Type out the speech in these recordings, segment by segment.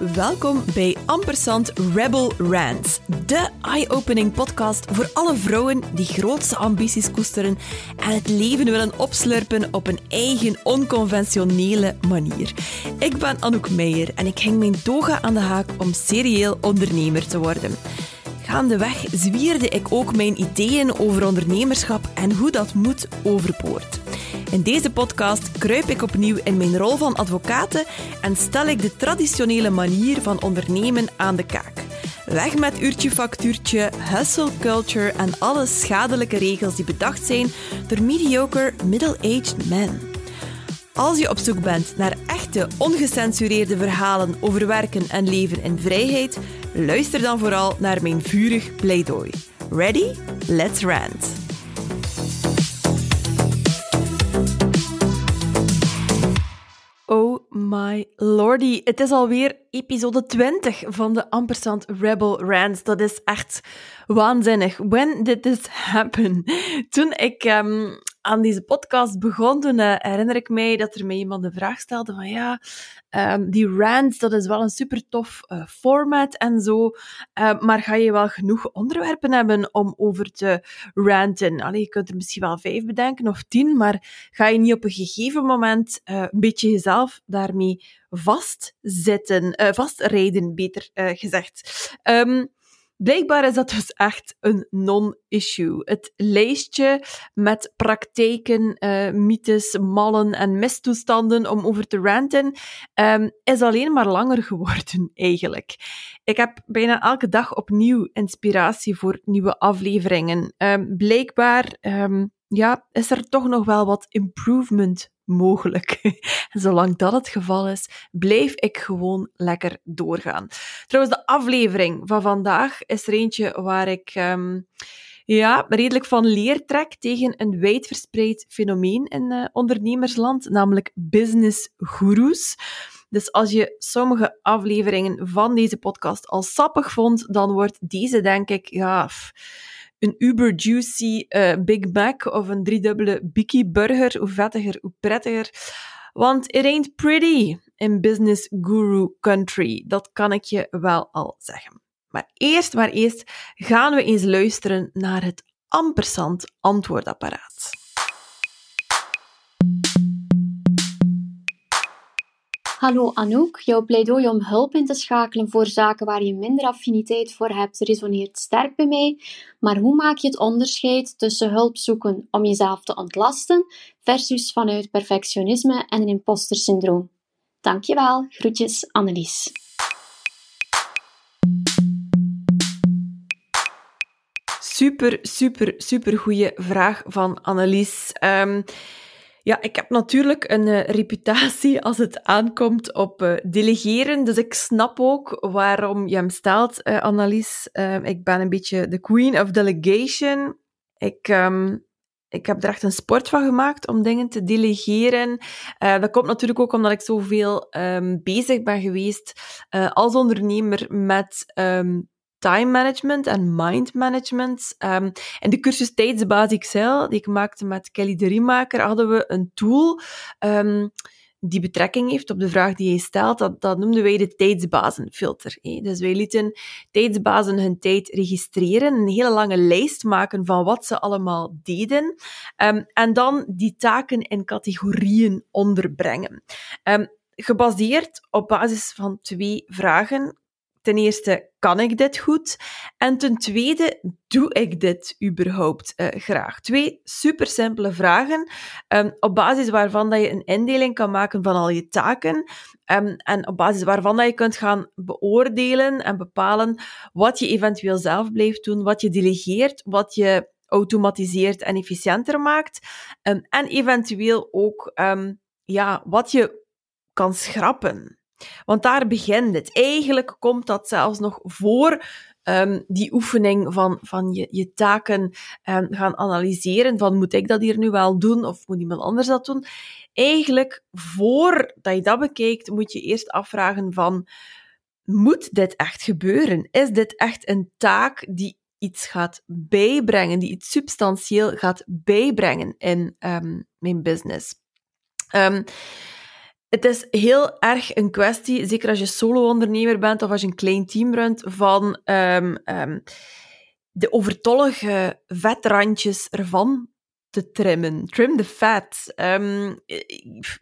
Welkom bij Ampersand Rebel Rants, de eye-opening podcast voor alle vrouwen die grootste ambities koesteren en het leven willen opslurpen op een eigen onconventionele manier. Ik ben Anouk Meijer en ik hang mijn toga aan de haak om serieel ondernemer te worden. Gaandeweg zwierde ik ook mijn ideeën over ondernemerschap en hoe dat moet overboord. In deze podcast kruip ik opnieuw in mijn rol van advocaat en stel ik de traditionele manier van ondernemen aan de kaak. Weg met uurtje factuurtje, hustle culture en alle schadelijke regels die bedacht zijn door mediocre middle-aged men. Als je op zoek bent naar echte, ongecensureerde verhalen over werken en leven in vrijheid, luister dan vooral naar mijn vurig pleidooi. Ready? Let's rant! My lordy, het is alweer episode 20 van de Ampersand Rebel Rants. Dat is echt waanzinnig. When did this happen? Toen ik um, aan deze podcast begon, toen uh, herinner ik mij dat er mij iemand de vraag stelde van ja, um, die rants, dat is wel een super tof uh, format en zo, uh, maar ga je wel genoeg onderwerpen hebben om over te ranten? Allee, je kunt er misschien wel vijf bedenken of tien, maar ga je niet op een gegeven moment een beetje jezelf daarmee vastzitten, vastrijden, beter gezegd. Um, Blijkbaar is dat dus echt een non-issue. Het lijstje met praktijken, uh, mythes, mallen en mistoestanden om over te ranten um, is alleen maar langer geworden, eigenlijk. Ik heb bijna elke dag opnieuw inspiratie voor nieuwe afleveringen. Um, blijkbaar um, ja, is er toch nog wel wat improvement mogelijk. Zolang dat het geval is, blijf ik gewoon lekker doorgaan. Trouwens, de aflevering van vandaag is er eentje waar ik um, ja, redelijk van leer trek tegen een wijdverspreid fenomeen in uh, ondernemersland, namelijk business gurus. Dus als je sommige afleveringen van deze podcast al sappig vond, dan wordt deze denk ik, ja een uber juicy uh, Big Mac of een driedubbele Biki Burger. Hoe vettiger, hoe prettiger. Want it ain't pretty in business guru country. Dat kan ik je wel al zeggen. Maar eerst maar eerst gaan we eens luisteren naar het ampersand antwoordapparaat. Hallo Anouk, jouw pleidooi om hulp in te schakelen voor zaken waar je minder affiniteit voor hebt resoneert sterk bij mij, maar hoe maak je het onderscheid tussen hulp zoeken om jezelf te ontlasten versus vanuit perfectionisme en een impostersyndroom? Dankjewel, groetjes Annelies. Super, super, super goede vraag van Annelies. Um, ja, ik heb natuurlijk een uh, reputatie als het aankomt op uh, delegeren. Dus ik snap ook waarom je hem stelt, uh, Annelies. Ehm, ik ben een beetje de queen of delegation. Ik, um, ik heb er echt een sport van gemaakt om dingen te delegeren. dat komt natuurlijk ook omdat ik zoveel um, bezig ben geweest als ondernemer met time management en mind management. Um, in de cursus Tijdsbaas Excel, die ik maakte met Kelly de Riemaker, hadden we een tool um, die betrekking heeft op de vraag die je stelt. Dat, dat noemden wij de tijdsbazenfilter. Dus wij lieten tijdsbazen hun tijd registreren, een hele lange lijst maken van wat ze allemaal deden, um, en dan die taken in categorieën onderbrengen. Gebaseerd op basis van twee vragen ten eerste, kan ik dit goed? En ten tweede, doe ik dit überhaupt uh, graag? Twee super simpele vragen, um, op basis waarvan dat je een indeling kan maken van al je taken um, en op basis waarvan dat je kunt gaan beoordelen en bepalen wat je eventueel zelf blijft doen, wat je delegeert, wat je automatiseert en efficiënter maakt um, en eventueel ook ja, wat je kan schrappen. Want daar begint het. Eigenlijk komt dat zelfs nog voor um, die oefening van, van je, je taken um, gaan analyseren. Van moet ik dat hier nu wel doen of moet iemand anders dat doen? Eigenlijk, voordat je dat bekijkt, moet je eerst afvragen van moet dit echt gebeuren? Is dit echt een taak die iets gaat bijbrengen, die iets substantieel gaat bijbrengen in um, mijn business? Het is heel erg een kwestie, zeker als je solo-ondernemer bent of als je een klein team runt, van um, um, de overtollige vetrandjes ervan te trimmen. Trim the fat. Um,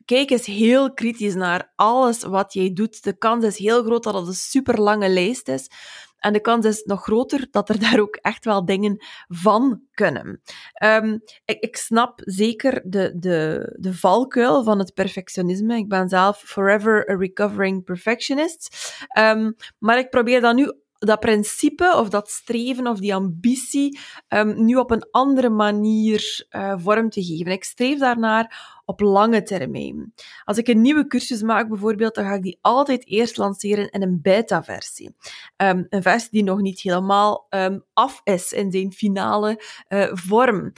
kijk eens heel kritisch naar alles wat jij doet. De kans is heel groot dat het een super lange lijst is. En de kans is nog groter dat er daar ook echt wel dingen van kunnen. Um, ik, snap zeker de, de, de valkuil van het perfectionisme. Ik ben zelf forever a recovering perfectionist. Um, maar ik probeer dat nu dat principe of dat streven of die ambitie um, nu op een andere manier uh, vorm te geven. Ik streef daarnaar op lange termijn. Als ik een nieuwe cursus maak bijvoorbeeld, dan ga ik die altijd eerst lanceren in een beta-versie. Um, een versie die nog niet helemaal um, af is in zijn finale uh, vorm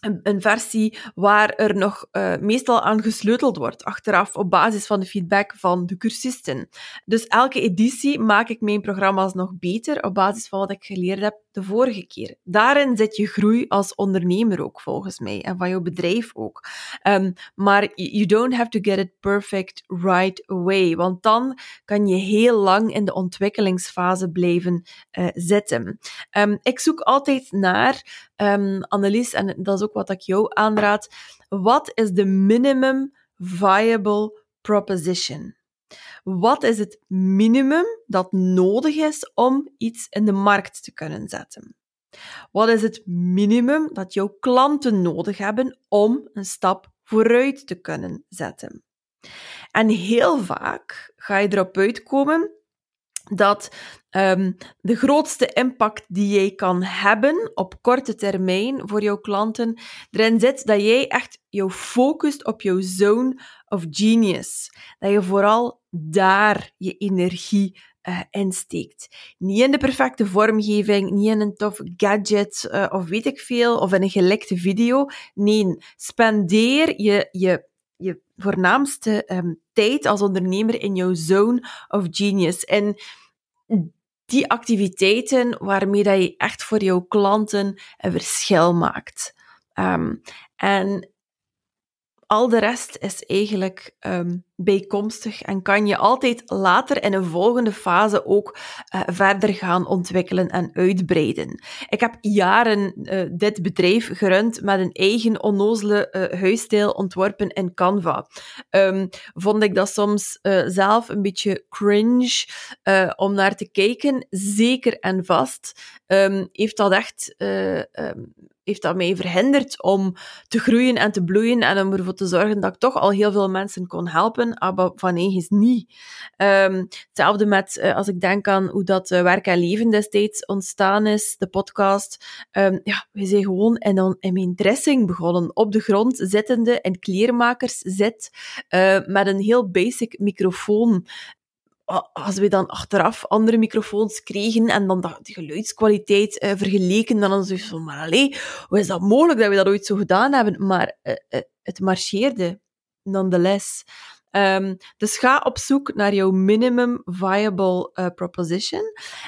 een, versie waar er nog uh, meestal aan gesleuteld wordt, achteraf op basis van de feedback van de cursisten. Dus elke editie maak ik mijn programma's nog beter op basis van wat ik geleerd heb de vorige keer. Daarin zit je groei als ondernemer ook, volgens mij, en van jouw bedrijf ook. Um, maar you don't have to get it perfect right away, want dan kan je heel lang in de ontwikkelingsfase blijven uh, zitten. Um, ik zoek altijd naar, um, Annelies, en dat is ook wat ik jou aanraad, wat is de minimum viable proposition? Wat is het minimum dat nodig is om iets in de markt te kunnen zetten? Wat is het minimum dat jouw klanten nodig hebben om een stap vooruit te kunnen zetten? En heel vaak ga je erop uitkomen dat um, de grootste impact die jij kan hebben op korte termijn voor jouw klanten erin zit dat jij echt jou focust op jouw zone of genius. Dat je vooral daar je energie uh, insteekt. Niet in de perfecte vormgeving, niet in een tof gadget uh, of weet ik veel, of in een gelekte video. Nee, spendeer je, je, je voornaamste um, tijd als ondernemer in jouw zone of genius. En die activiteiten waarmee dat je echt voor jouw klanten een verschil maakt. Um, en al de rest is eigenlijk um, bijkomstig en kan je altijd later in een volgende fase ook uh, verder gaan ontwikkelen en uitbreiden. Ik heb jaren uh, dit bedrijf gerund met een eigen onnozele uh, huisstijl ontworpen in Canva. Um, vond ik dat soms zelf een beetje cringe om naar te kijken, zeker en vast. Um, heeft dat echt um, heeft dat mij verhinderd om te groeien en te bloeien en om ervoor te zorgen dat ik toch al heel veel mensen kon helpen, maar van eigen niet. Um, hetzelfde met, uh, als ik denk aan hoe dat uh, werk en leven destijds ontstaan is, de podcast. Um, ja, we zijn gewoon in, in mijn dressing begonnen, op de grond zittende in kleermakers zit, uh, met een heel basic microfoon als we dan achteraf andere microfoons kregen en dan de, geluidskwaliteit vergeleken, dan was het van, maar allee, hoe is dat mogelijk dat we dat ooit zo gedaan hebben? Maar het marcheerde, nonetheless. Um, dus ga op zoek naar jouw minimum viable uh, proposition.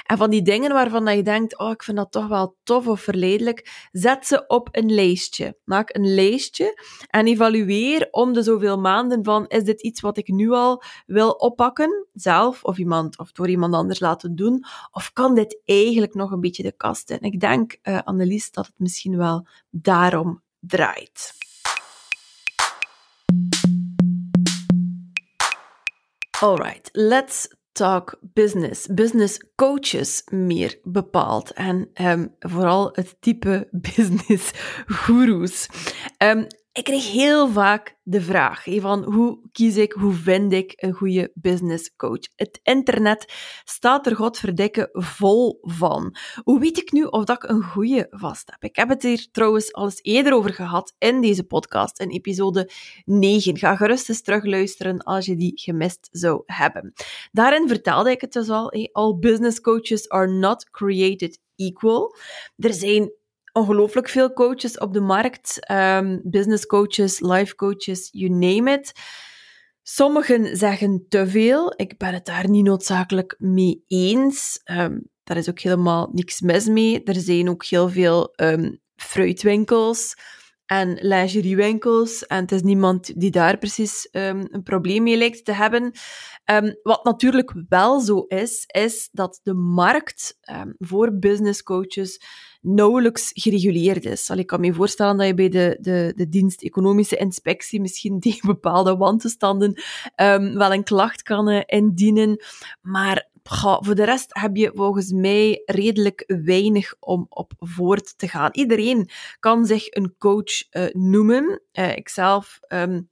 En van die dingen waarvan dat je denkt, oh, ik vind dat toch wel tof of verleidelijk, zet ze op een lijstje. Maak een lijstje en evalueer om de zoveel maanden van, is dit iets wat ik nu al wil oppakken, zelf of iemand, of door iemand anders laten doen, of kan dit eigenlijk nog een beetje de kast in? Ik denk, uh, Annelies, dat het misschien wel daarom draait. Alright, let's talk business. Business coaches meer bepaald. En um, vooral het type business gurus. Um, ik kreeg heel vaak de vraag van hoe kies ik, hoe vind ik een goede business coach? Het internet staat er godverdikke vol van. Hoe weet ik nu of dat ik een goede vast heb? Ik heb het hier trouwens al eens eerder over gehad in deze podcast, in episode 9. Ga gerust eens terugluisteren als je die gemist zou hebben. Daarin vertelde ik het dus al, all business coaches are not created equal. Er zijn ongelooflijk veel coaches op de markt. Um, business coaches, life coaches, you name it. Sommigen zeggen te veel. Ik ben het daar niet noodzakelijk mee eens. Um, daar is ook helemaal niks mis mee. Er zijn ook heel veel um, fruitwinkels en lingeriewinkels. En het is niemand die daar precies een probleem mee lijkt te hebben. Wat natuurlijk wel zo is, is dat de markt voor business coaches nauwelijks gereguleerd is. Allee, ik kan me voorstellen dat je bij de, de, de dienst economische inspectie misschien tegen bepaalde wantoestanden wel een klacht kan uh, indienen. Maar voor de rest heb je volgens mij redelijk weinig om op voort te gaan. Iedereen kan zich een coach uh, noemen. Uh, ikzelf um,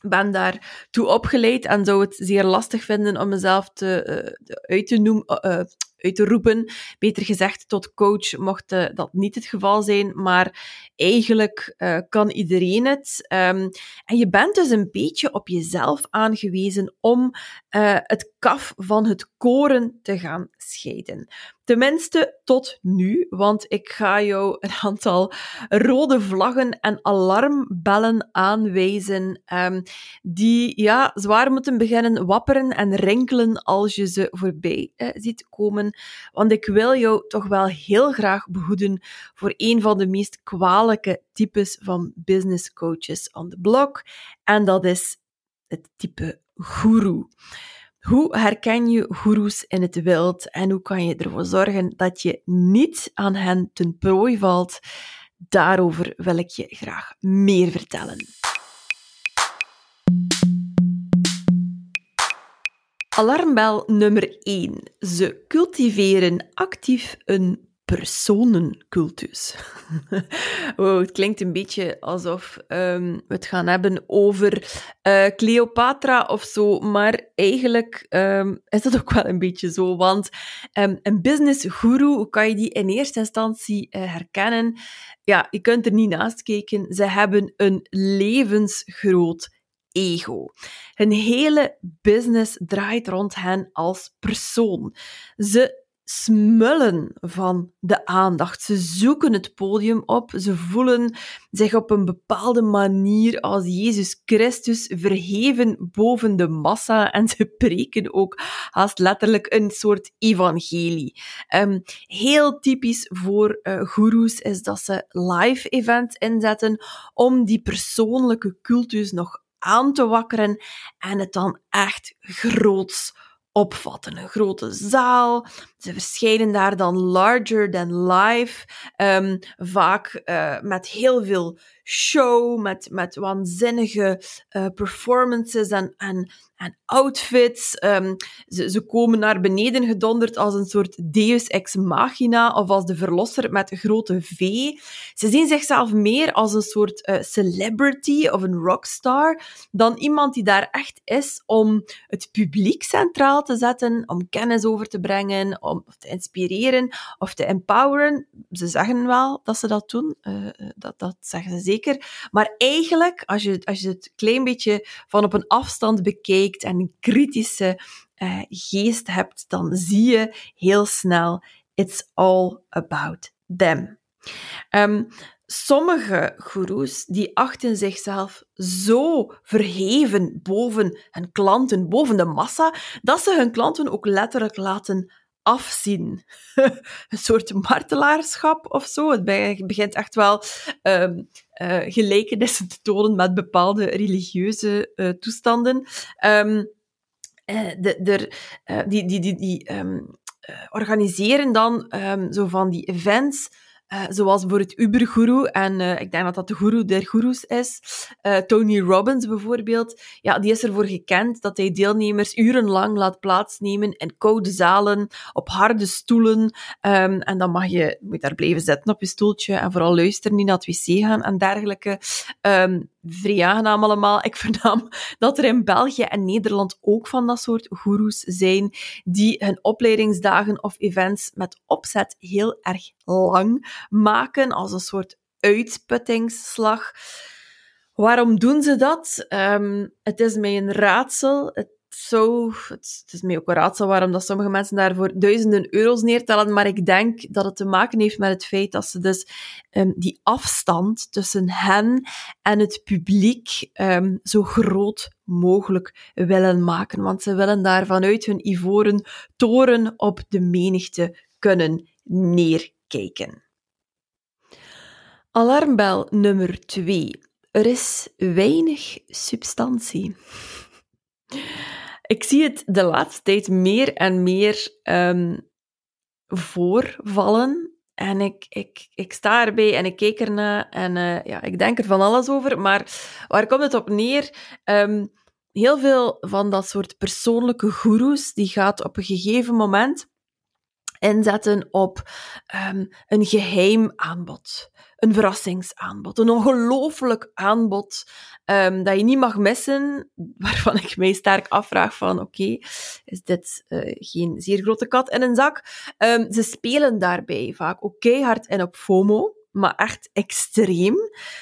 ben daartoe opgeleid en zou het zeer lastig vinden om mezelf te, uit te noemen, uit te roepen. Beter gezegd, tot coach mocht uh, dat niet het geval zijn, maar eigenlijk uh, kan iedereen het. Um, en je bent dus een beetje op jezelf aangewezen om uh, het kaf van het koren te gaan scheiden. Tenminste tot nu, want ik ga jou een aantal rode vlaggen en alarmbellen aanwijzen um, die ja, zwaar moeten beginnen wapperen en rinkelen als je ze voorbij uh, ziet komen. Want ik wil jou toch wel heel graag behoeden voor een van de meest kwalijke types van business coaches on the block. En dat is het type guru. Hoe herken je goeroes in het wild en hoe kan je ervoor zorgen dat je niet aan hen ten prooi valt? Daarover wil ik je graag meer vertellen. Alarmbel nummer 1. Ze cultiveren actief een personencultus. het klinkt een beetje alsof um, we het gaan hebben over uh, Cleopatra of zo, maar eigenlijk um, is dat ook wel een beetje zo, want um, een business guru, hoe kan je die in eerste instantie uh, herkennen? Ja, je kunt er niet naast kijken. Ze hebben een levensgroot ego. Hun hele business draait rond hen als persoon. Ze smullen van de aandacht. Ze zoeken het podium op. Ze voelen zich op een bepaalde manier als Jezus Christus verheven boven de massa en ze preken ook haast letterlijk een soort evangelie. Um, heel typisch voor uh, goeroes is dat ze live events inzetten om die persoonlijke cultus nog aan te wakkeren en het dan echt groots opvatten. Een grote zaal. Ze verschijnen daar dan larger than life. Um, vaak uh, met heel veel show, met, met waanzinnige uh, performances en, en, en outfits. Um, ze, ze komen naar beneden gedonderd als een soort deus ex machina of als de verlosser met grote V. Ze zien zichzelf meer als een soort uh, celebrity of een rockstar dan iemand die daar echt is om het publiek centraal te zetten, om kennis over te brengen, om te inspireren of te empoweren. Ze zeggen wel dat ze dat doen, uh, dat, dat zeggen ze zeker. Maar eigenlijk, als je, als je het klein beetje van op een afstand bekijkt en een kritische uh, geest hebt, dan zie je heel snel, it's all about them. Um, sommige goeroes die achten zichzelf zo verheven boven hun klanten, boven de massa, dat ze hun klanten ook letterlijk laten afzien. een soort martelaarschap of zo. Het begint echt wel um, uh, gelijkenissen te tonen met bepaalde religieuze uh, toestanden. Um, uh, de, de, die die, die, die um, organiseren dan zo van die events uh, zoals bijvoorbeeld Uber-guru, en uh, ik denk dat dat de guru der gurus is. Uh, Tony Robbins bijvoorbeeld, ja, die is ervoor gekend dat hij deelnemers urenlang laat plaatsnemen in koude zalen, op harde stoelen. Um, en dan mag je, moet daar blijven zitten op je stoeltje en vooral luisteren, niet naar het wc gaan en dergelijke. Um, vrij aangenaam allemaal. Ik vernam dat er in België en Nederland ook van dat soort goeroes zijn, die hun opleidingsdagen of events met opzet heel erg lang maken, als een soort uitputtingsslag. Waarom doen ze dat? Um, het is mij een raadsel. Het zo, het, is mij ook een raadsel waarom dat sommige mensen daarvoor duizenden euro's neertellen, maar ik denk dat het te maken heeft met het feit dat ze dus um, die afstand tussen hen en het publiek um, zo groot mogelijk willen maken, want ze willen daar vanuit hun ivoren toren op de menigte kunnen neerkijken. Alarmbel nummer 2. Er is weinig substantie. Ik zie het de laatste tijd meer en meer um, voorvallen. En ik, ik, ik sta erbij en ik kijk ernaar en uh, ja, ik denk er van alles over. Maar waar komt het op neer? Um, heel veel van dat soort persoonlijke goeroes, die gaat op een gegeven moment inzetten op um, een geheim aanbod een verrassingsaanbod. Een ongelooflijk aanbod um, dat je niet mag missen, waarvan ik mij sterk afvraag van oké, is dit uh, geen zeer grote kat in een zak? Um, ze spelen daarbij vaak ook keihard in op FOMO maar echt extreem.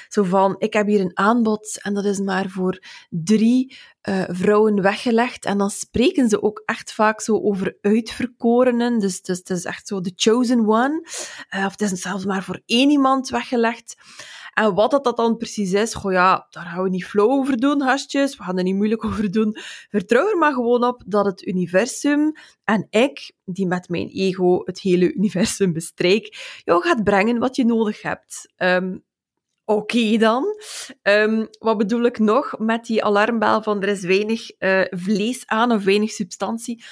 Zo van, ik heb hier een aanbod en dat is maar voor drie uh, vrouwen weggelegd. En dan spreken ze ook echt vaak zo over uitverkorenen. Dus, dus het is echt zo de chosen one. Uh, of het is zelfs maar voor één iemand weggelegd. En wat dat, dat dan precies is, goh ja, daar gaan we niet flow over doen, gastjes. We gaan er niet moeilijk over doen. Vertrouw er maar gewoon op dat het universum en ik, die met mijn ego het hele universum bestrijk, jou gaat brengen wat je nodig hebt. Um, Oké dan. Um, wat bedoel ik nog met die alarmbel van er is weinig uh, vlees aan of weinig substantie?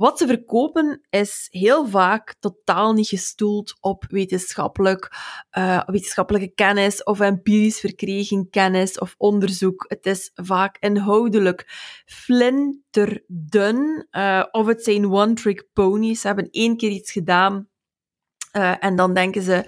Wat ze verkopen is heel vaak totaal niet gestoeld op wetenschappelijk, uh, wetenschappelijke kennis of empirisch verkregen kennis of onderzoek. Het is vaak inhoudelijk flinterdun uh, of het zijn one-trick ponies. Ze hebben één keer iets gedaan uh, en dan denken ze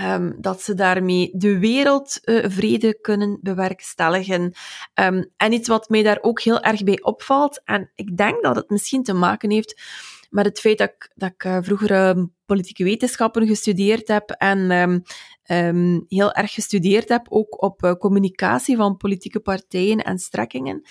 um, dat ze daarmee de wereldvrede uh, kunnen bewerkstelligen. Um, en iets wat mij daar ook heel erg bij opvalt, en ik denk dat het misschien te maken heeft met het feit dat ik, dat ik uh, vroeger um, politieke wetenschappen gestudeerd heb en heel erg gestudeerd heb ook op communicatie van politieke partijen en strekkingen.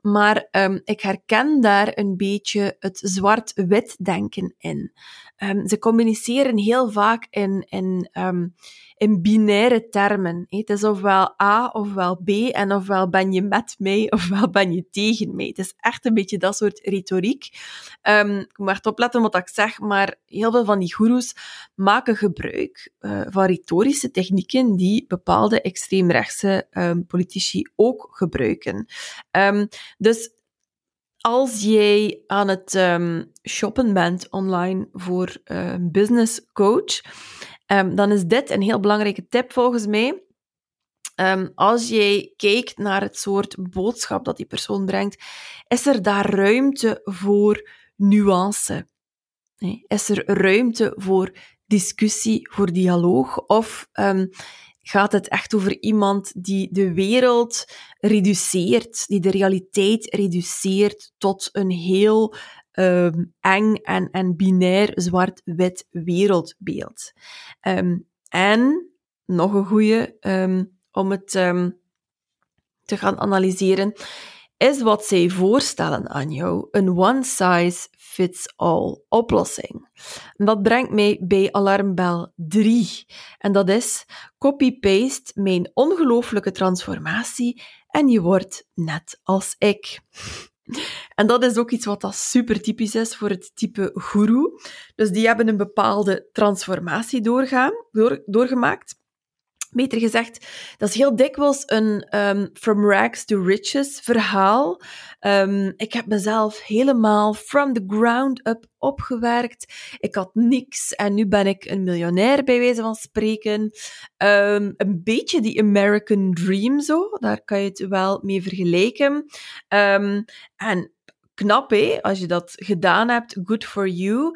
Maar um, ik herken daar een beetje het zwart-wit denken in. Um, ze communiceren heel vaak in, in, um, in binaire termen. Het is ofwel A ofwel B en ofwel ben je met mij ofwel ben je tegen mij. Het is echt een beetje dat soort retoriek. Um, ik moet opletten wat ik zeg, maar heel veel van die goeroes maken gebruik uh, van retorische technieken die bepaalde extreemrechtse um, politici ook gebruiken. Um, dus als jij aan het shoppen bent online voor een business coach, um, dan is dit een heel belangrijke tip volgens mij. Um, als jij kijkt naar het soort boodschap dat die persoon brengt, is er daar ruimte voor nuance? Is er ruimte voor discussie, voor dialoog? Of gaat het echt over iemand die de wereld reduceert, die de realiteit reduceert tot een heel um, eng en, en binair zwart-wit wereldbeeld. Um, en nog een goede um, om het te gaan analyseren, is wat zij voorstellen aan jou een one-size-fits-all oplossing. dat brengt mij bij alarmbel 3. En dat is copy-paste mijn ongelooflijke transformatie en je wordt net als ik. En dat is ook iets wat dat super typisch is voor het type guru. Dus die hebben een bepaalde transformatie doorgaan, door, doorgemaakt. Beter gezegd, dat is heel dikwijls een um, from rags to riches verhaal. Um, ik heb mezelf helemaal from the ground up opgewerkt. Ik had niks en nu ben ik een miljonair, bij wijze van spreken. Um, een beetje die American Dream zo, daar kan je het wel mee vergelijken. en knap, als je dat gedaan hebt, good for you.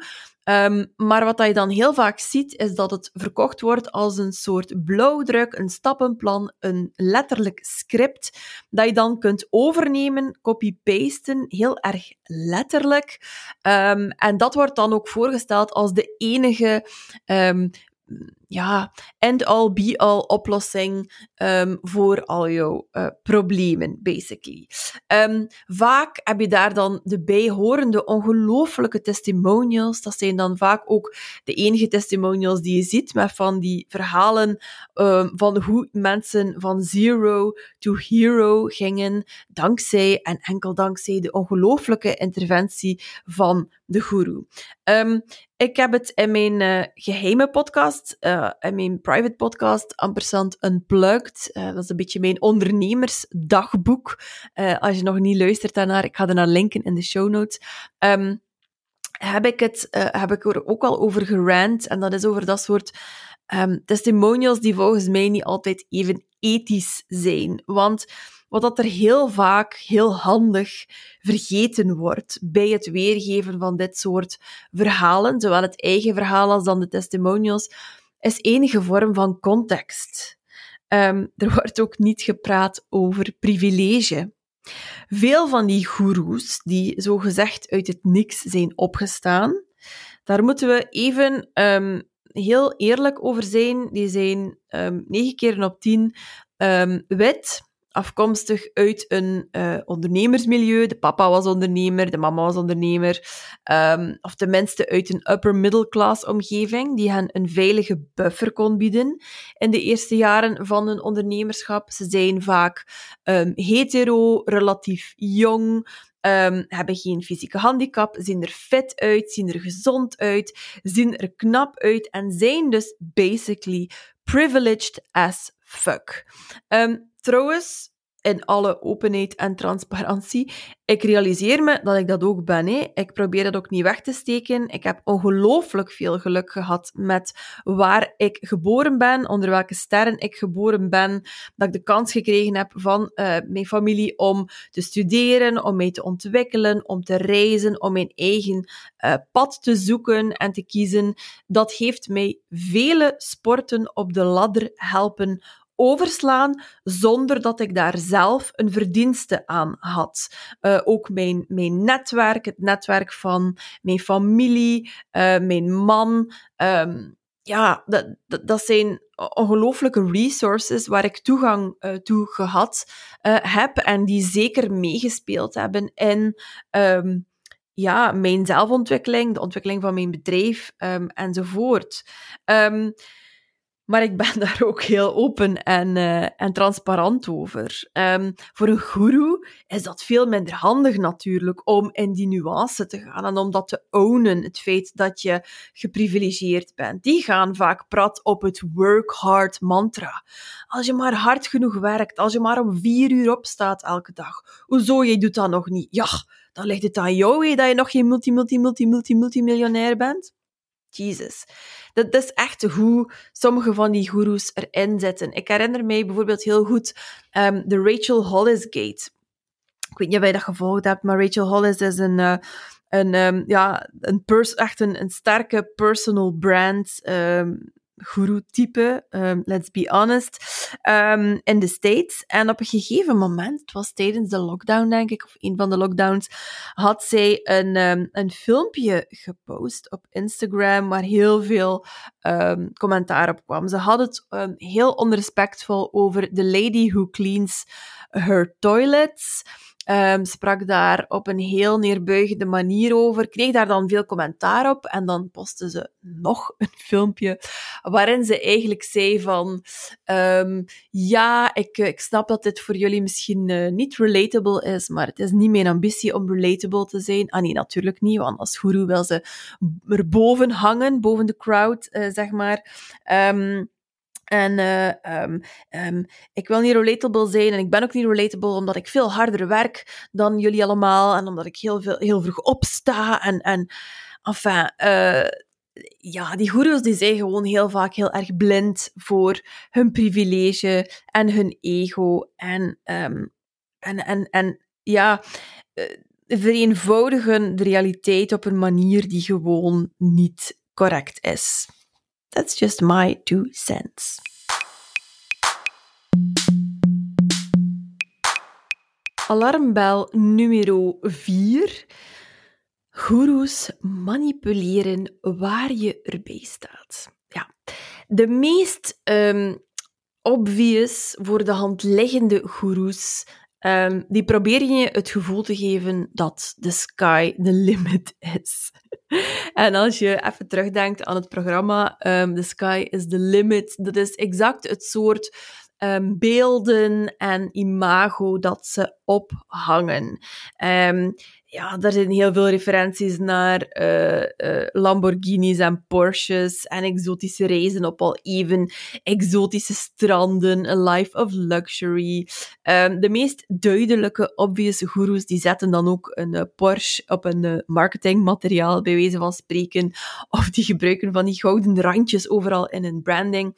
Um, maar wat je dan heel vaak ziet, is dat het verkocht wordt als een soort blauwdruk, een stappenplan, een letterlijk script, dat je dan kunt overnemen, copy-pasten, heel erg letterlijk. Um, en dat wordt dan ook voorgesteld als de enige um, ja, end-all, be-all oplossing um, voor al jouw uh, problemen, basically. Um, vaak heb je daar dan de bijhorende ongelooflijke testimonials. Dat zijn dan vaak ook de enige testimonials die je ziet, met van die verhalen um, van hoe mensen van zero to hero gingen, dankzij en enkel dankzij de ongelooflijke interventie van de guru. Ik heb het in mijn uh, geheime podcast mijn private podcast, Ampersand Unplugged. Uh, dat is een beetje mijn ondernemersdagboek. Uh, als je nog niet luistert daarnaar, ik ga er naar linken in de show notes. Um, heb ik, het, heb ik er ook al over gerant. En dat is over dat soort um, testimonials die volgens mij niet altijd even ethisch zijn. Want wat dat er heel vaak heel handig vergeten wordt bij het weergeven van dit soort verhalen, zowel het eigen verhaal als dan de testimonials, is enige vorm van context. Um, er wordt ook niet gepraat over privilege. Veel van die goeroes, die zogezegd uit het niks zijn opgestaan, daar moeten we even um, heel eerlijk over zijn. Die zijn um, 9 keer op 10 wit, afkomstig uit een uh, ondernemersmilieu. De papa was ondernemer, de mama was ondernemer. Um, of tenminste uit een upper middle class omgeving, die hen een veilige buffer kon bieden in de eerste jaren van hun ondernemerschap. Ze zijn vaak um, hetero, relatief jong, um, hebben geen fysieke handicap, zien er fit uit, zien er gezond uit, zien er knap uit en zijn dus basically privileged as fuck. Um, trouwens, in alle openheid en transparantie. Ik realiseer me dat ik dat ook ben. Ik probeer dat ook niet weg te steken. Ik heb ongelooflijk veel geluk gehad met waar ik geboren ben, onder welke sterren ik geboren ben, dat ik de kans gekregen heb van uh, mijn familie om te studeren, om mij te ontwikkelen, om te reizen, om mijn eigen uh, pad te zoeken en te kiezen. Dat heeft mij vele sporten op de ladder helpen overslaan zonder dat ik daar zelf een verdienste aan had. Uh, ook mijn, mijn netwerk, het netwerk van mijn familie, uh, mijn man. Um, ja, dat, dat, zijn ongelooflijke resources waar ik toegang uh, toe gehad heb en die zeker meegespeeld hebben in um, ja, mijn zelfontwikkeling, de ontwikkeling van mijn bedrijf um, enzovoort. Maar ik ben daar ook heel open en, uh, en transparant over. Um, voor een guru is dat veel minder handig natuurlijk om in die nuance te gaan en om dat te ownen, het feit dat je geprivilegeerd bent. Die gaan vaak prat op het work hard mantra. Als je maar hard genoeg werkt, als je maar om vier uur opstaat elke dag, hoezo, je doet dat nog niet? Ja, dan ligt het aan jou dat je nog geen multi, multi, multi, multi, multimiljonair bent. Jesus. Dat, is echt hoe sommige van die goeroes erin zitten. Ik herinner mij bijvoorbeeld heel goed um, de Rachel Hollis Gate. Ik weet niet of je dat gevolgd hebt, maar Rachel Hollis is een, uh, een, um, ja, een echt een, een sterke personal brand. Um, guru-type, um, let's be honest, um, in de States. En op een gegeven moment, het was tijdens de lockdown, denk ik, of een van de lockdowns, had zij een, um, een filmpje gepost op Instagram waar heel veel commentaar op kwam. Ze had het heel onrespectvol over the lady who cleans her toilets. Um, sprak daar op een heel neerbuigende manier over, kreeg daar dan veel commentaar op en dan postte ze nog een filmpje waarin ze eigenlijk zei van um, ja, ik, ik snap dat dit voor jullie misschien uh, niet relatable is, maar het is niet mijn ambitie om relatable te zijn. Ah nee, natuurlijk niet, want als guru wil ze erboven hangen, boven de crowd, uh, zeg maar. Um, en uh, um, um, ik wil niet relatable zijn en ik ben ook niet relatable omdat ik veel harder werk dan jullie allemaal en omdat ik heel, veel, heel vroeg opsta. En, en enfin, uh, ja, die goeroes die zijn gewoon heel vaak heel erg blind voor hun privilege en hun ego. En, um, en, en, en ja, uh, vereenvoudigen de realiteit op een manier die gewoon niet correct is. That's just my two cents. Alarmbel nummer 4. Goeroes manipuleren waar je erbij staat. Ja, de meest um, obvious, voor de hand liggende goeroes Um, die proberen je het gevoel te geven dat the sky the limit is. en als je even terugdenkt aan het programma um, The Sky is the Limit, dat is exact het soort um, beelden en imago dat ze ophangen ja, daar zijn heel veel referenties naar uh, uh, Lamborghinis en Porsches en exotische reizen op al even exotische stranden, a life of luxury. Um, de meest duidelijke, obvious gurus die zetten dan ook een uh, Porsche op een marketingmateriaal, bij wijze van spreken, of die gebruiken van die gouden randjes overal in hun branding.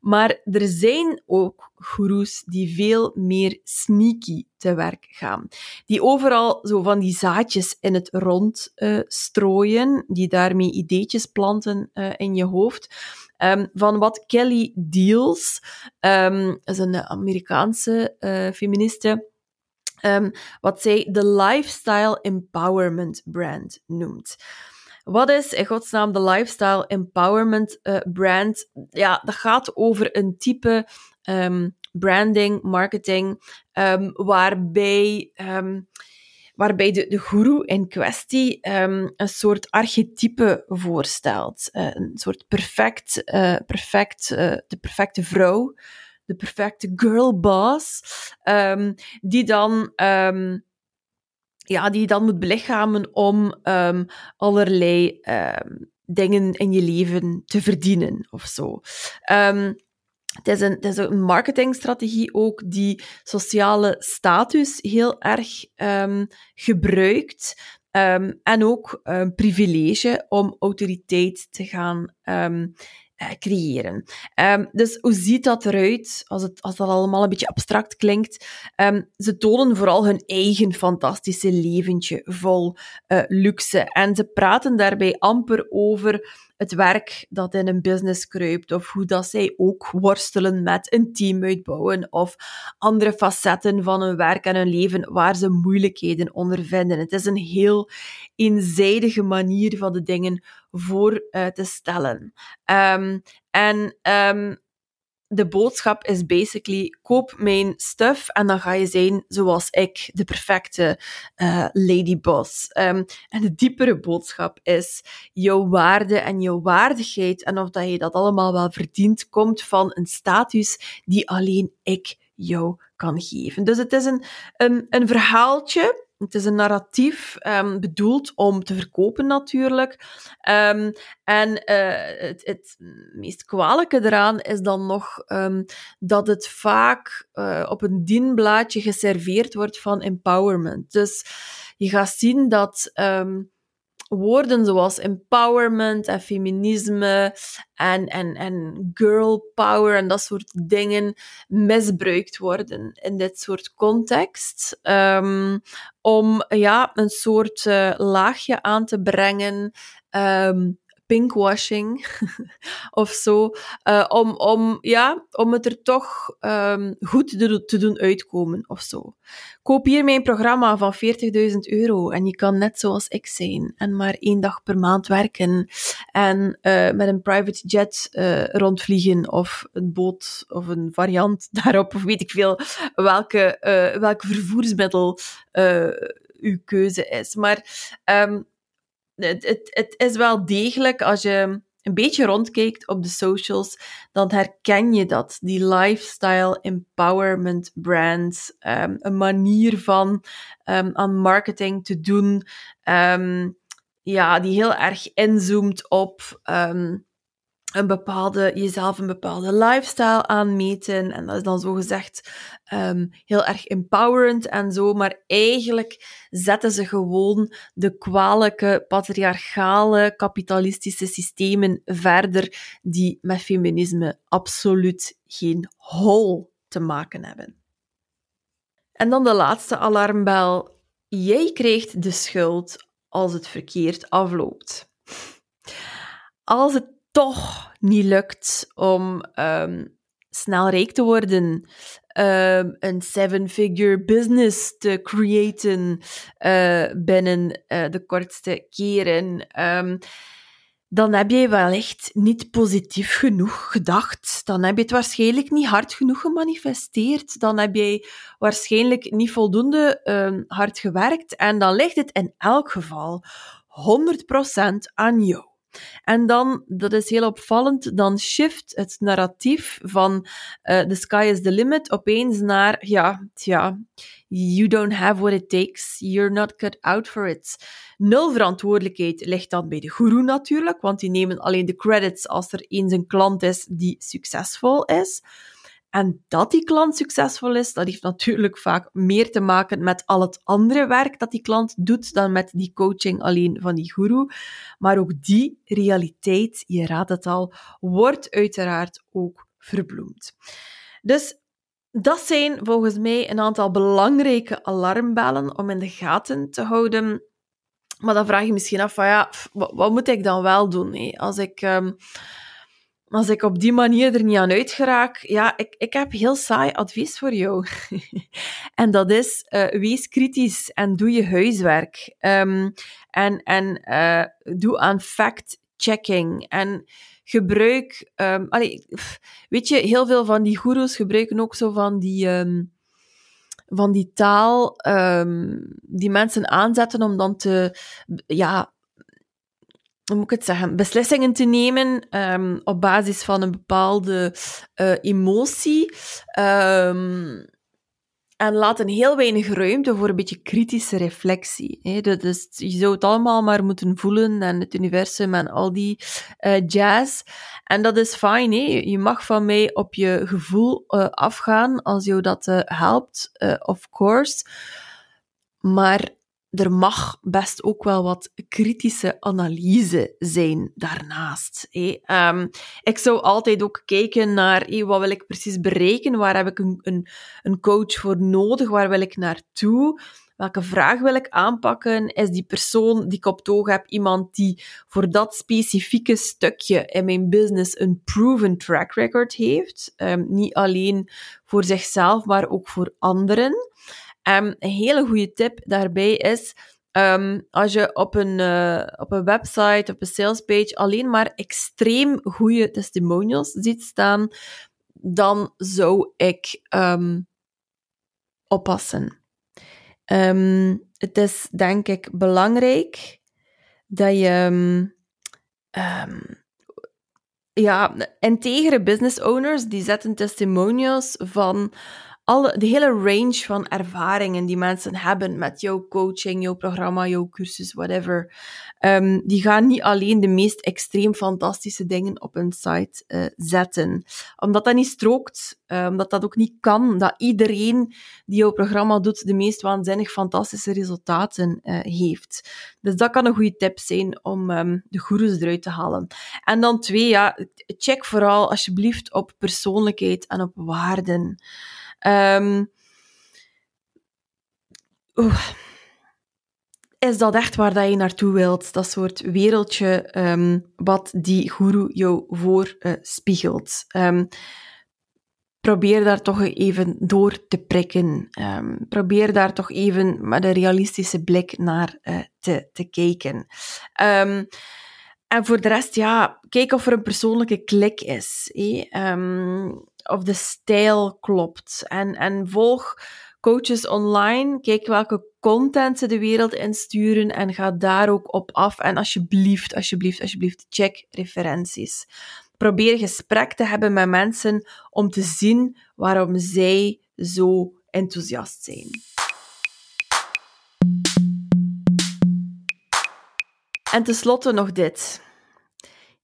Maar er zijn ook gurus die veel meer sneaky te werk gaan. Die overal zo van die zaadjes in het rond uh, strooien, die daarmee ideetjes planten uh, in je hoofd. Um, van wat Kelly Deals, um, is een Amerikaanse uh, feministe, um, wat zij de lifestyle empowerment brand noemt. Wat is in godsnaam de lifestyle empowerment brand? Ja, dat gaat over een type um, branding, marketing, um, waarbij, um, waarbij de, de guru in kwestie een soort archetype voorstelt. Uh, een soort perfect, uh, perfect uh, de perfecte vrouw, de perfecte girl boss, die dan ja, die je dan moet belichamen om allerlei dingen in je leven te verdienen of zo. Het is, een, een marketingstrategie ook die sociale status heel erg gebruikt. en ook um, privilege om autoriteit te gaan uh, creëren. Um, dus hoe ziet dat eruit, als, het, als dat allemaal een beetje abstract klinkt? Um, ze tonen vooral hun eigen fantastische leventje vol uh, luxe. En ze praten daarbij amper over het werk dat in een business kruipt, of hoe dat zij ook worstelen met een team uitbouwen, of andere facetten van hun werk en hun leven waar ze moeilijkheden ondervinden. Het is een heel eenzijdige manier van de dingen voor uh, te stellen. Um, en um, de boodschap is basically: koop mijn stuff en dan ga je zijn zoals ik, de perfecte uh, ladyboss. Um, en de diepere boodschap is: jouw waarde en jouw waardigheid en of dat je dat allemaal wel verdient, komt van een status die alleen ik jou kan geven. Dus het is een, een, een verhaaltje het is een narratief um, bedoeld om te verkopen natuurlijk. Um, en uh, het, het, meest kwalijke eraan is dan nog um, dat het vaak uh, op een dienblaadje geserveerd wordt van empowerment. Dus je gaat zien dat woorden zoals empowerment en feminisme en, en, en girl power en dat soort dingen misbruikt worden in dit soort context. Um, om ja, een soort uh, laagje aan te brengen. Um, pinkwashing of zo. Uh, om, om, ja, om het er toch um, goed te, doen uitkomen of zo. Koop hier mijn programma van 40.000 euro en je kan net zoals ik zijn en maar één dag per maand werken en uh, met een private jet uh, rondvliegen of een boot of een variant daarop of weet ik veel welke, welk vervoersmiddel uw keuze is. Maar um, het, het, het is wel degelijk, als je een beetje rondkijkt op de socials, dan herken je dat. Die lifestyle empowerment brand, um, een manier van um, aan marketing te doen, um, ja, die heel erg inzoomt op een bepaalde, jezelf een bepaalde lifestyle aanmeten. En dat is dan zo gezegd um, heel erg empowerend en zo. Maar eigenlijk zetten ze gewoon de kwalijke, patriarchale, kapitalistische systemen verder die met feminisme absoluut geen hol te maken hebben. En dan de laatste alarmbel. Jij krijgt de schuld als het verkeerd afloopt. Als het toch niet lukt om um, snel rijk te worden, um, een seven-figure business te creëren uh, binnen uh, de kortste keren, um, dan heb je wellicht niet positief genoeg gedacht. Dan heb je het waarschijnlijk niet hard genoeg gemanifesteerd. Dan heb je waarschijnlijk niet voldoende hard gewerkt. En dan ligt het in elk geval 100% aan jou. En dan, dat is heel opvallend, dan shift het narratief van uh, the sky is the limit opeens naar, ja, tja, you don't have what it takes, you're not cut out for it. Nul verantwoordelijkheid ligt dan bij de guru natuurlijk, want die nemen alleen de credits als er eens een klant is die succesvol is. En dat die klant succesvol is, dat heeft natuurlijk vaak meer te maken met al het andere werk dat die klant doet dan met die coaching alleen van die guru. Maar ook die realiteit, je raadt het al, wordt uiteraard ook verbloemd. Dus dat zijn volgens mij een aantal belangrijke alarmbellen om in de gaten te houden. Maar dan vraag je misschien af van ja, wat, moet ik dan wel doen? Als ik... Um, als ik op die manier er niet aan uitgeraak, ja, ik, ik heb heel saai advies voor jou. en dat is, uh, wees kritisch en doe je huiswerk. Um, en en uh, doe aan fact-checking. En gebruik... Um, allee, weet je, heel veel van die goeroes gebruiken ook zo van die... Um, van die taal die mensen aanzetten om dan te... Ja, hoe moet ik het zeggen, beslissingen te nemen um, op basis van een bepaalde uh, emotie. Um, en laten heel weinig ruimte voor een beetje kritische reflectie. Hè. Dus je zou het allemaal maar moeten voelen en het universum en al die uh, jazz. En dat is fijn. Je mag van mij op je gevoel uh, afgaan als jou dat helpt, of course. Maar er mag best ook wel wat kritische analyse zijn daarnaast. Um, ik zou altijd ook kijken naar wat wil ik precies bereiken, waar heb ik een, een, coach voor nodig, waar wil ik naartoe, welke vraag wil ik aanpakken, is die persoon die ik op het oog heb iemand die voor dat specifieke stukje in mijn business een proven track record heeft, um, niet alleen voor zichzelf, maar ook voor anderen. Um, een hele goede tip daarbij is, um, als je op een, uh, op een website, op een salespage alleen maar extreem goede testimonials ziet staan, dan zou ik um, oppassen. het is denk ik belangrijk dat je ja, integere business owners die zetten testimonials van alle, de hele range van ervaringen die mensen hebben met jouw coaching, jouw programma, jouw cursus, whatever, um, die gaan niet alleen de meest extreem fantastische dingen op hun site uh, zetten. Omdat dat niet strookt, uh, omdat dat ook niet kan, dat iedereen die jouw programma doet de meest waanzinnig fantastische resultaten uh, heeft. Dus dat kan een goede tip zijn om um, de goeroes eruit te halen. En dan twee, ja, check vooral alsjeblieft op persoonlijkheid en op waarden. Um, is dat echt waar dat je naartoe wilt? Dat soort wereldje um, wat die guru jou voorspiegelt. Uh, um, probeer daar toch even door te prikken. Probeer daar toch even met een realistische blik naar uh, te, te kijken. En voor de rest, ja, kijk of er een persoonlijke klik is. Um, of de stijl klopt. En, en volg coaches online. Kijk welke content ze de wereld insturen en ga daar ook op af. En alsjeblieft, alsjeblieft, alsjeblieft, check referenties. Probeer gesprek te hebben met mensen om te zien waarom zij zo enthousiast zijn. En tenslotte nog dit.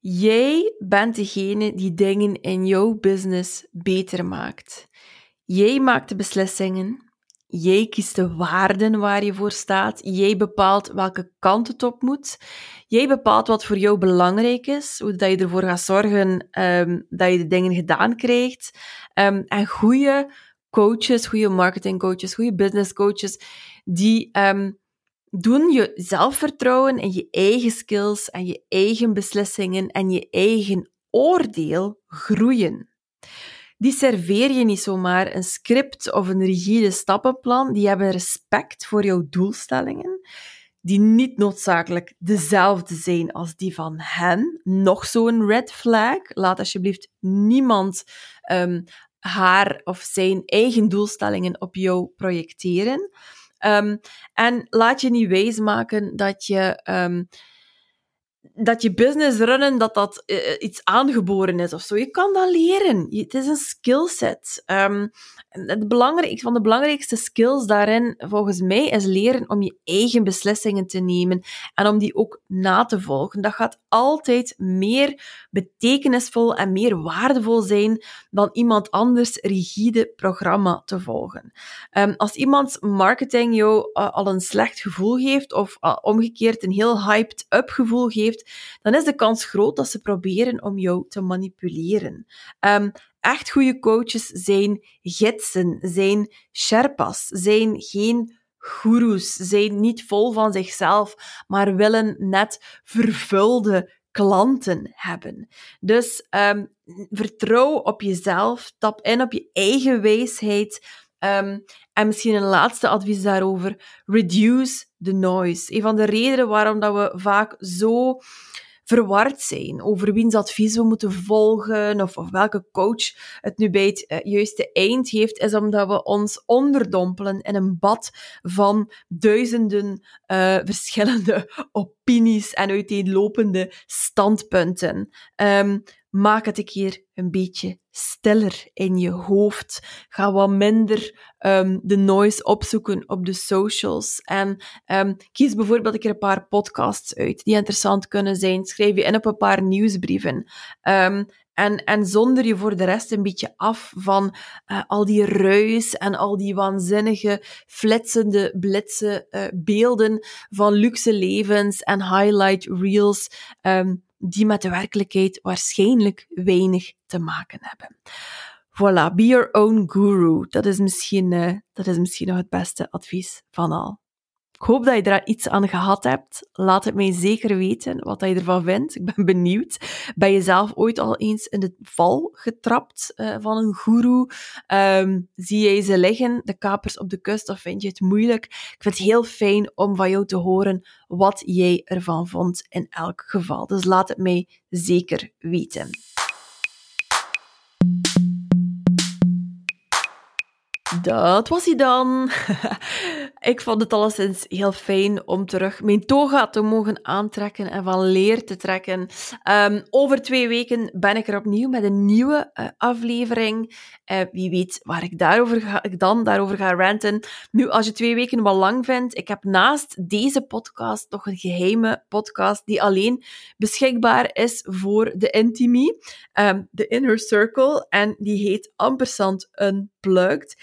Jij bent degene die dingen in jouw business beter maakt. Jij maakt de beslissingen. Jij kiest de waarden waar je voor staat. Jij bepaalt welke kant het op moet. Jij bepaalt wat voor jou belangrijk is, hoe dat je ervoor gaat zorgen um, dat je de dingen gedaan krijgt. Um, en goede coaches, goede marketingcoaches, goede business coaches, die um, doen je zelfvertrouwen en je eigen skills en je eigen beslissingen en je eigen oordeel groeien. Die serveer je niet zomaar een script of een rigide stappenplan. Die hebben respect voor jouw doelstellingen, die niet noodzakelijk dezelfde zijn als die van hen. Nog zo'n red flag. Laat alsjeblieft niemand um, haar of zijn eigen doelstellingen op jou projecteren. Um, en laat je niet wijsmaken dat je, um, dat je business runnen, dat dat uh, iets aangeboren is of zo. Je kan dat leren. het is een skillset. Um, het van de belangrijkste skills daarin, volgens mij, is leren om je eigen beslissingen te nemen en om die ook na te volgen. Dat gaat altijd meer betekenisvol en meer waardevol zijn dan iemand anders rigide programma te volgen. Um, als iemand marketing jou uh, al een slecht gevoel geeft, of omgekeerd een heel hyped up gevoel geeft, dan is de kans groot dat ze proberen om jou te manipuleren. Um, echt goede coaches zijn gidsen, zijn sherpas, zijn geen goeroes, zijn niet vol van zichzelf, maar willen net vervulde klanten hebben. Dus um, vertrouw op jezelf, tap in op je eigen wijsheid. Um, en misschien een laatste advies daarover: reduce the noise. Een van de redenen waarom dat we vaak zo verward zijn over wiens advies we moeten volgen of, of welke coach het nu bij het uh, juiste eind heeft, is omdat we ons onderdompelen in een bad van duizenden uh, verschillende opinies en uiteenlopende standpunten. Um, maak het een keer een beetje stiller in je hoofd. Ga wat minder um, de noise opzoeken op de socials. En um, kies bijvoorbeeld een keer een paar podcasts uit die interessant kunnen zijn. Schrijf je in op een paar nieuwsbrieven. Um, en, en zonder je voor de rest een beetje af van uh, al die ruis en al die waanzinnige, flitsende, blitse uh, beelden van luxe levens en highlight reels. Die met de werkelijkheid waarschijnlijk weinig te maken hebben. Voilà, be your own guru. Dat is misschien, uh, dat is misschien nog het beste advies van al. Ik hoop dat je er iets aan gehad hebt. Laat het mij zeker weten wat je ervan vindt. Ik ben benieuwd. Ben je zelf ooit al eens in de val getrapt uh, van een guru? Um, zie jij ze liggen, de kapers op de kust, of vind je het moeilijk? Ik vind het heel fijn om van jou te horen wat jij ervan vond in elk geval. Dus laat het mij zeker weten. Dat was hij dan. ik vond het alleszins heel fijn om terug mijn toga te mogen aantrekken en van leer te trekken. Um, over twee weken ben ik er opnieuw met een nieuwe uh, aflevering. Uh, wie weet waar ik, daarover ga, ik dan daarover ga ranten. Nu, als je twee weken wel lang vindt, ik heb naast deze podcast nog een geheime podcast die alleen beschikbaar is voor de intimie, um, de Inner Circle. En die heet Ampersand Unplugged.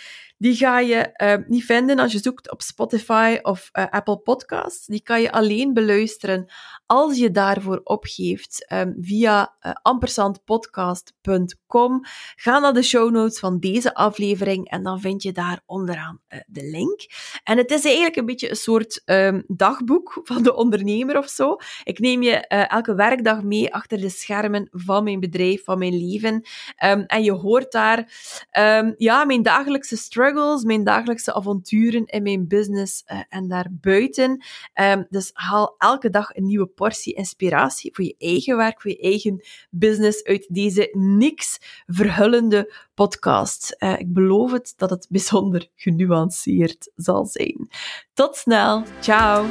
Die ga je uh, niet vinden als je zoekt op Spotify of uh, Apple Podcasts. Die kan je alleen beluisteren als je daarvoor opgeeft um, via uh, ampersandpodcast.com. Ga naar de show notes van deze aflevering en dan vind je daar onderaan de link. En het is eigenlijk een beetje een soort um, dagboek van de ondernemer of zo. Ik neem je elke werkdag mee achter de schermen van mijn bedrijf, van mijn leven. Um, en je hoort daar ja, mijn dagelijkse struggle mijn dagelijkse avonturen in mijn business uh, en daarbuiten. Um, dus haal elke dag een nieuwe portie inspiratie voor je eigen werk, voor je eigen business uit deze niks verhullende podcast. Uh, ik beloof het dat het bijzonder genuanceerd zal zijn. Tot snel. Ciao.